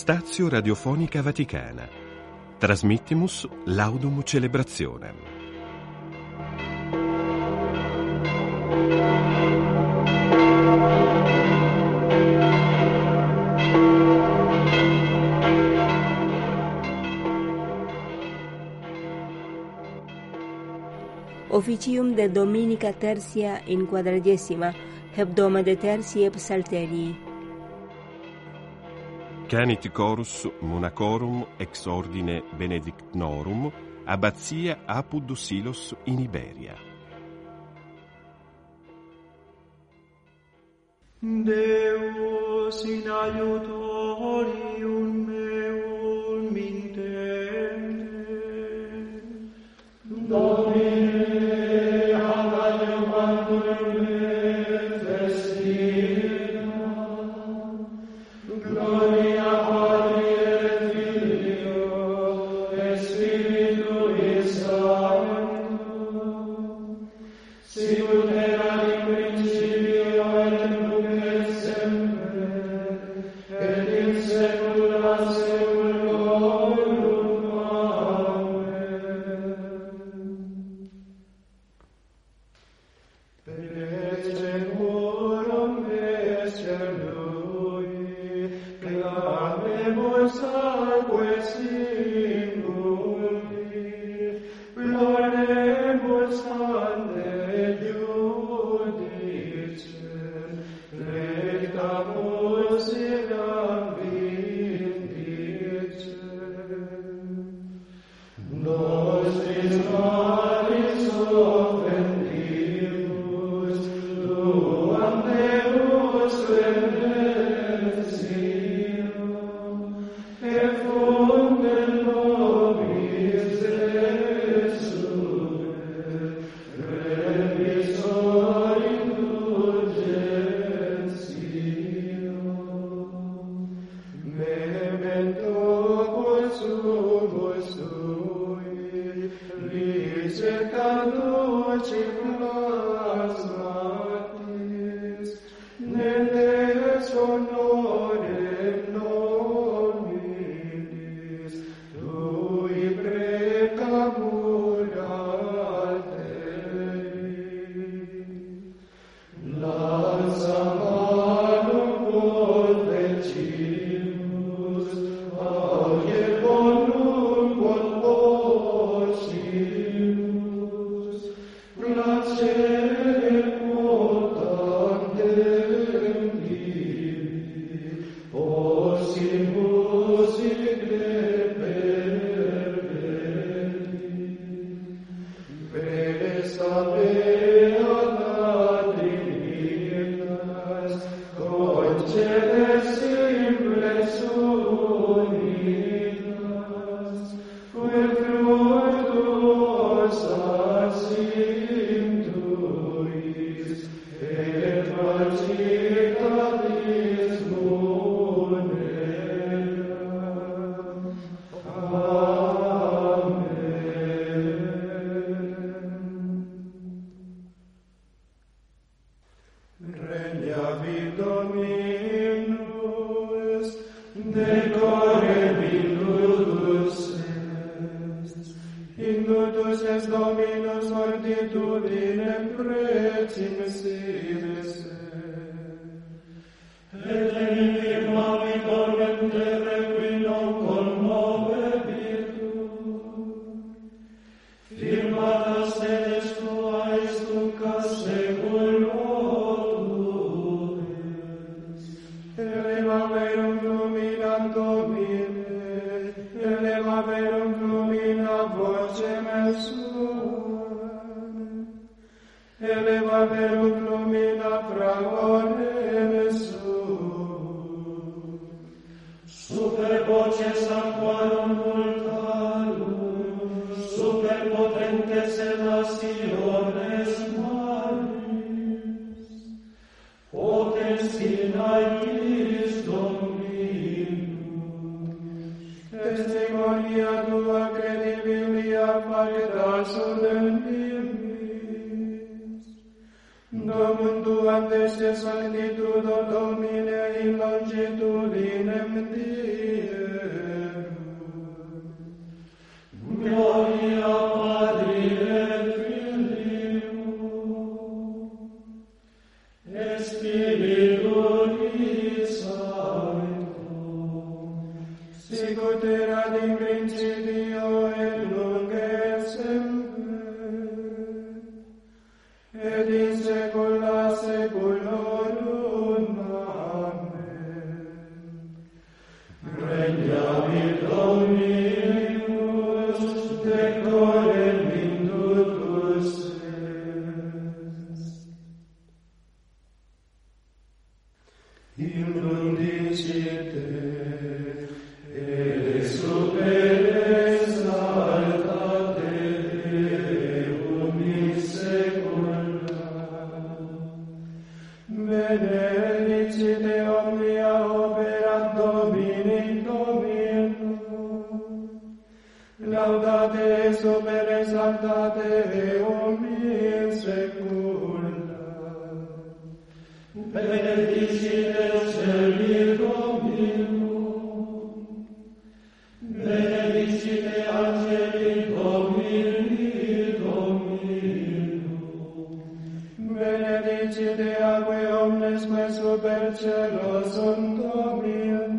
Stazio Radiofonica Vaticana. Trasmittimus Laudum Celebrationem. Officium de Dominica Tertia in quadragesima, hebdoma de tertie psalterii canit chorus monacorum ex ordine benedictnorum abbazia apud silos in Iberia. Deus in aiutorium super voces sanctuarum multarum, super potentes et elasium, Lord. sede aquae omnes me super celo sunt dominum.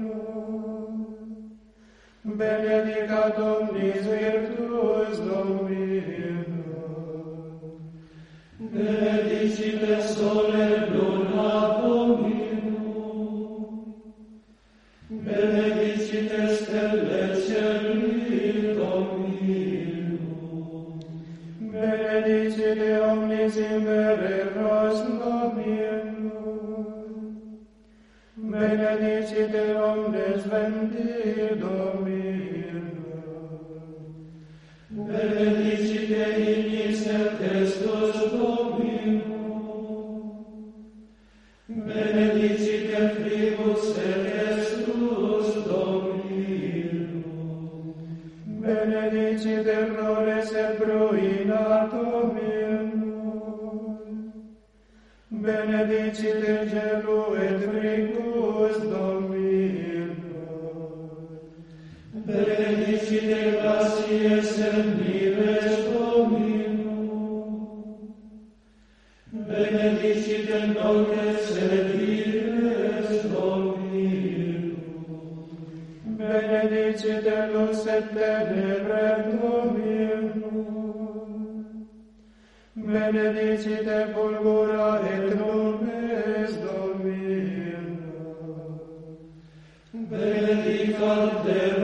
Benedicat omnis virtus dominum. Benedicat de omnes vendi Domino. Benedicite in et Christus Domino. Benedicite Tribus et Christus Domino. Benedicite errores et bruina mio. Benedicite gelu et fricus Domino benedicite gracies en libres dominum. Benedicite noces et libres dominum. Benedicite lux et tenebre dominum. Benedicite fulgura et lumes dominum. Benedicat Deus,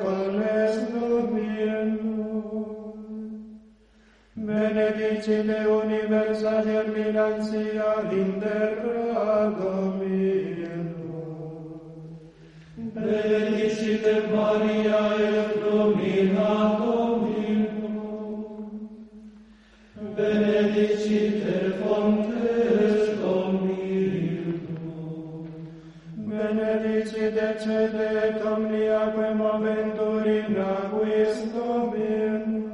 colles durmiendo. Benedicite universa germinantia in terra domino. Benedicite Maria et Domina domino. Benedicite decedet omniaque moventur in aquis dominum.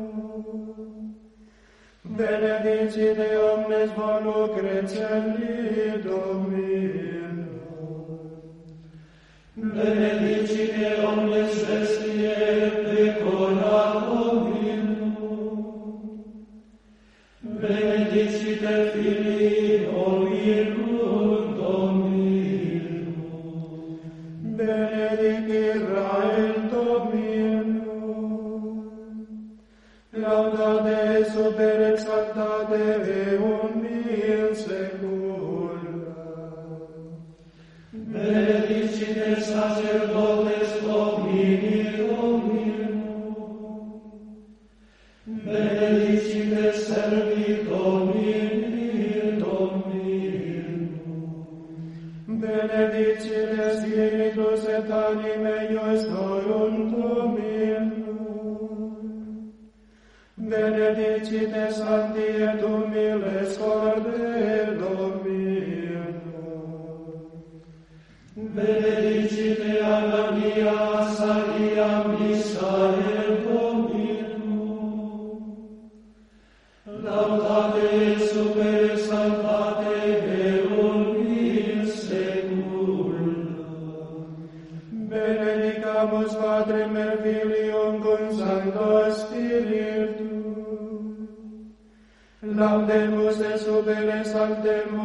Benedicite omnes volucre celi dominum. Benedicite omnes vestie pecora dominum. Benedicite Yeah. al.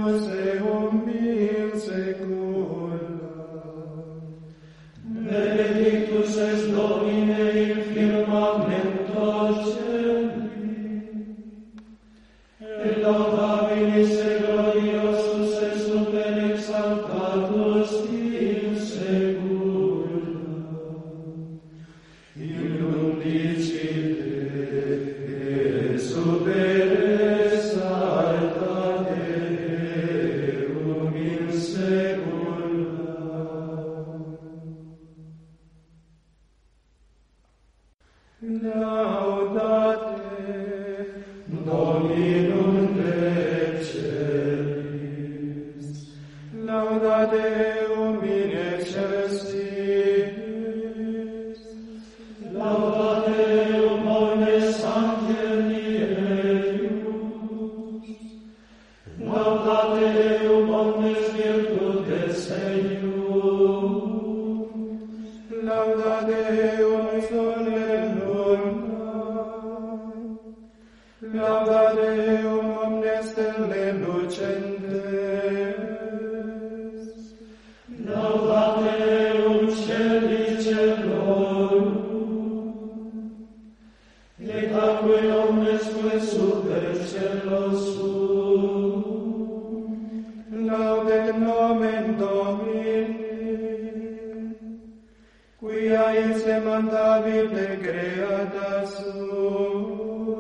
habite creata sum.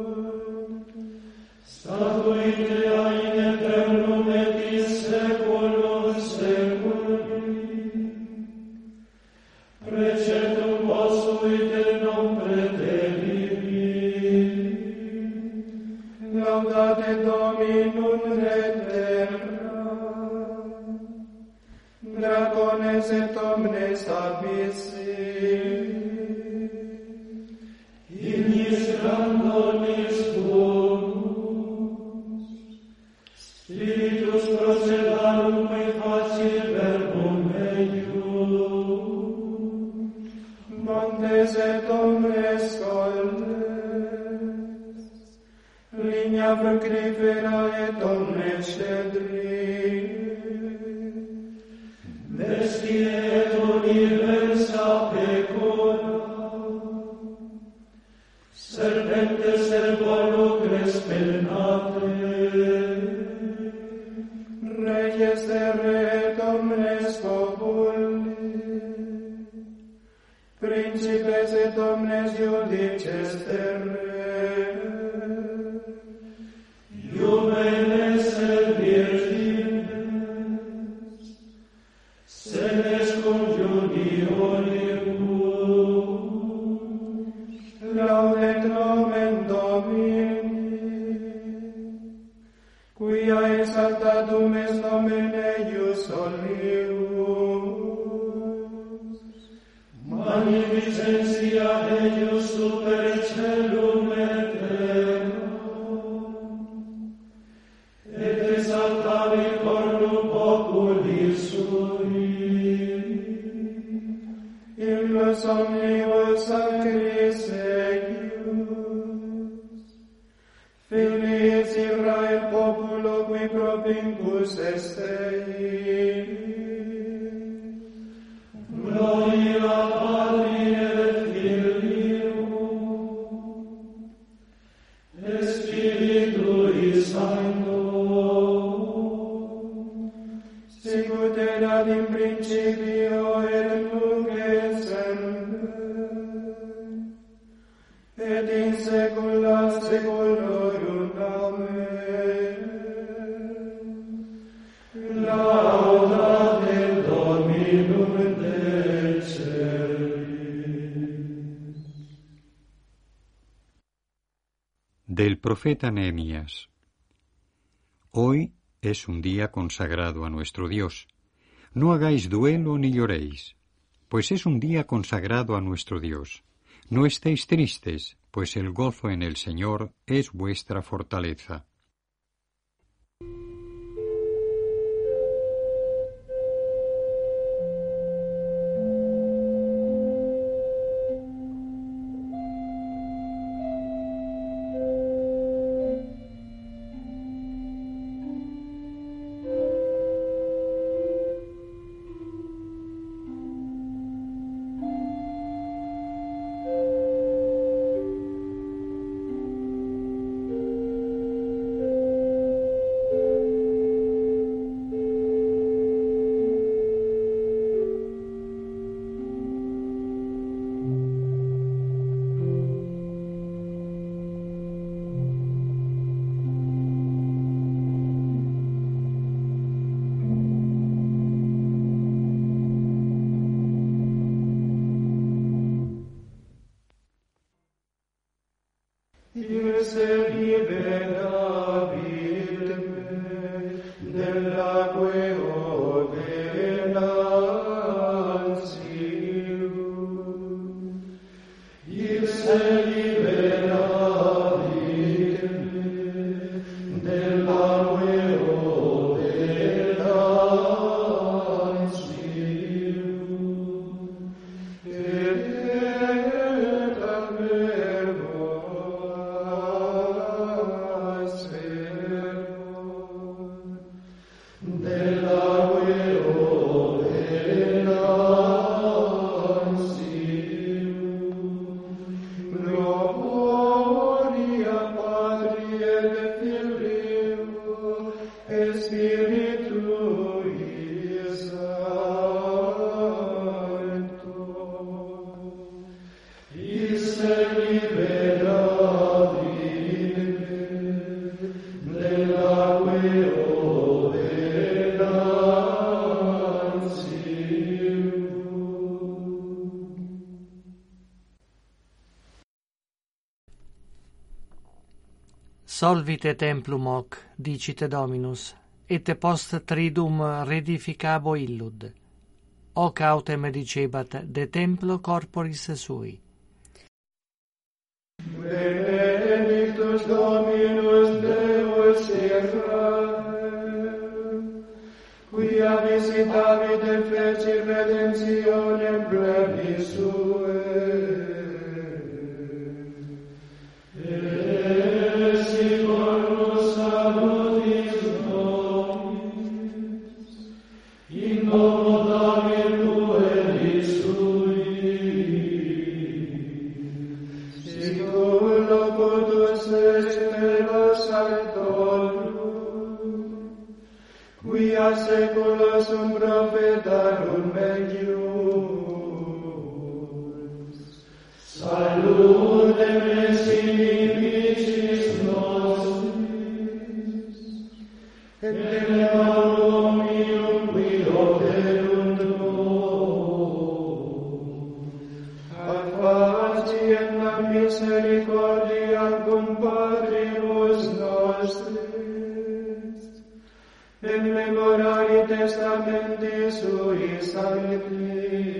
Salve te Amen. some profeta Nehemías. Hoy es un día consagrado a nuestro Dios. No hagáis duelo ni lloréis, pues es un día consagrado a nuestro Dios. No estéis tristes, pues el gozo en el Señor es vuestra fortaleza. Solvite templum hoc, dicite Dominus, et post tridum redificabo illud. Hoc autem dicebat de templo corporis sui. Benedictus Dominus Deus Israel, quia visitavit et feci redemptionem plebis suae, Christ, in memoriam testamentis sui sancti,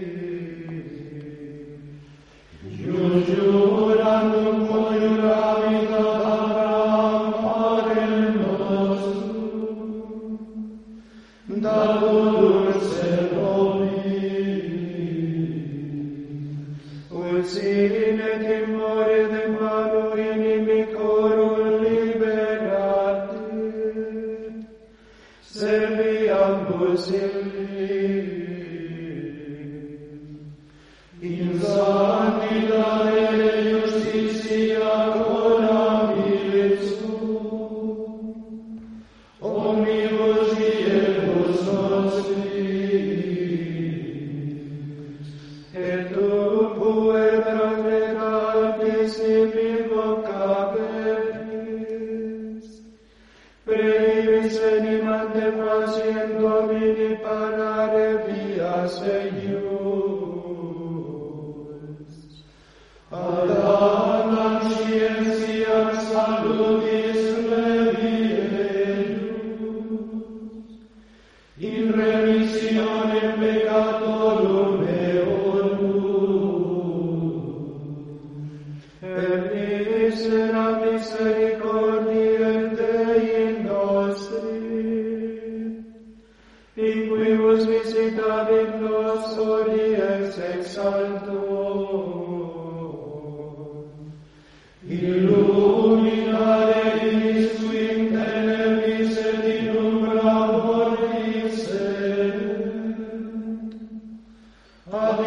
ad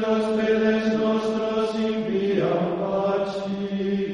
nos pedes nostros inviam pacis.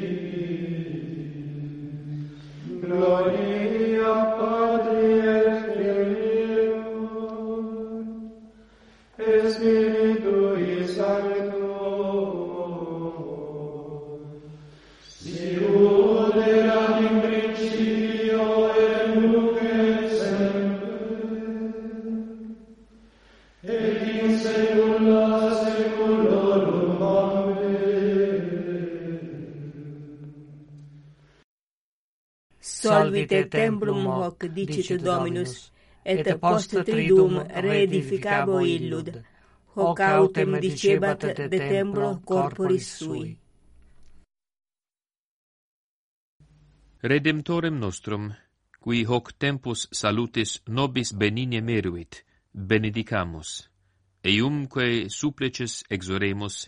Ite templum hoc dicit Dominus, et post tridum reedificabo illud, hoc autem dicebat de templo corporis sui. Redemptorem nostrum, qui hoc tempus salutis nobis benigne meruit, benedicamus, eiumque supplices exoremus,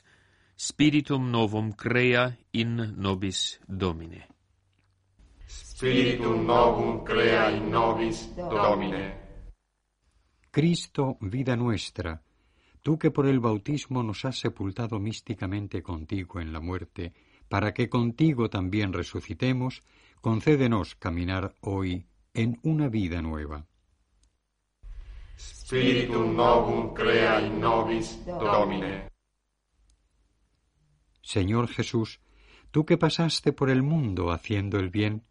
spiritum novum crea in nobis Domine. Spiritum novum crea in nobis Domine. Cristo, vida nuestra, tú que por el bautismo nos has sepultado místicamente contigo en la muerte, para que contigo también resucitemos, concédenos caminar hoy en una vida nueva. Spiritum novum crea in nobis Domine. Señor Jesús, tú que pasaste por el mundo haciendo el bien,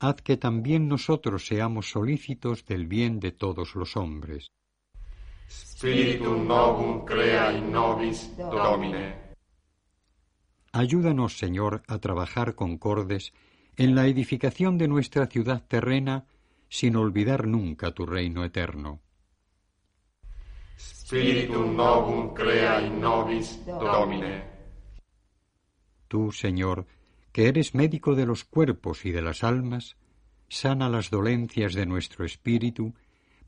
haz que también nosotros seamos solícitos del bien de todos los hombres. Spiritum novum crea in nobis Domine. Ayúdanos, Señor, a trabajar concordes en la edificación de nuestra ciudad terrena sin olvidar nunca tu reino eterno. Spiritum novum crea in nobis Domine. Tú, Señor, que eres médico de los cuerpos y de las almas, sana las dolencias de nuestro espíritu,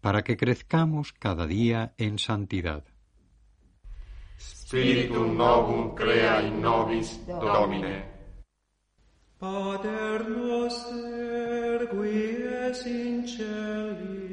para que crezcamos cada día en santidad. Spiritum novum crea in nobis Domine. Pater noster, qui es in celis,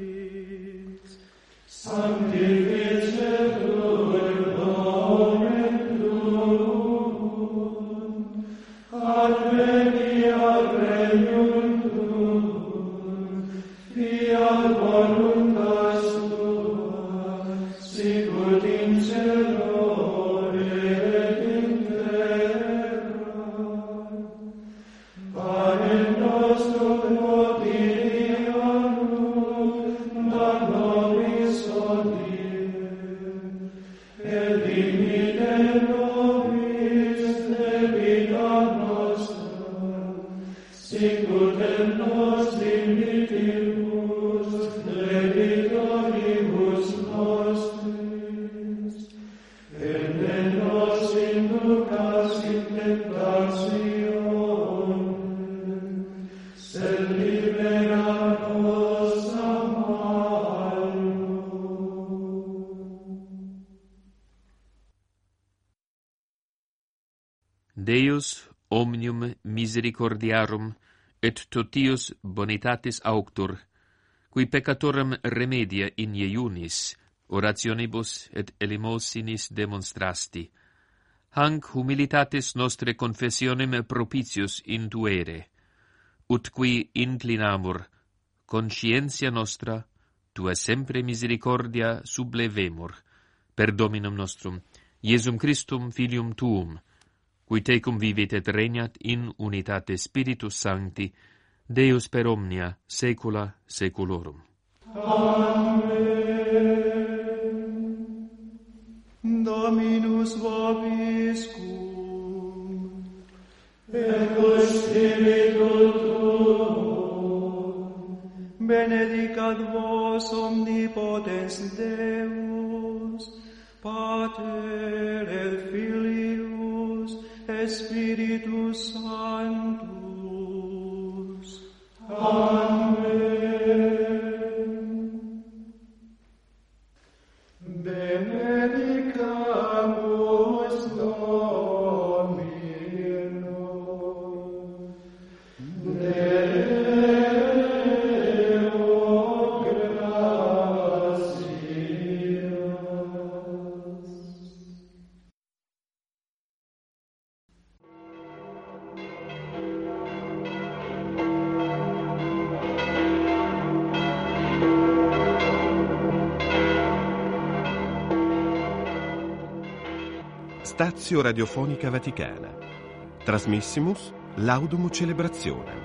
misericordiarum et totius bonitatis auctur qui peccatorum remedia in iunis orationibus et elimosinis demonstrasti. Hanc humilitatis nostre confessionem propitius intuere ut qui inclinamur conscientia nostra tua sempre misericordia sublevemur. Per dominum nostrum Iesum Christum filium tuum qui tecum vivit et regnat in unitate Spiritus Sancti, Deus per omnia saecula saeculorum. Amen. Dominus vobiscum, et cus spiritu tuo, benedicat vos omnipotens Deus, Pater et Filius, Espíritu Santo, Amen. Stazio Radiofonica Vaticana. Trasmissimus Laudum Celebrazione.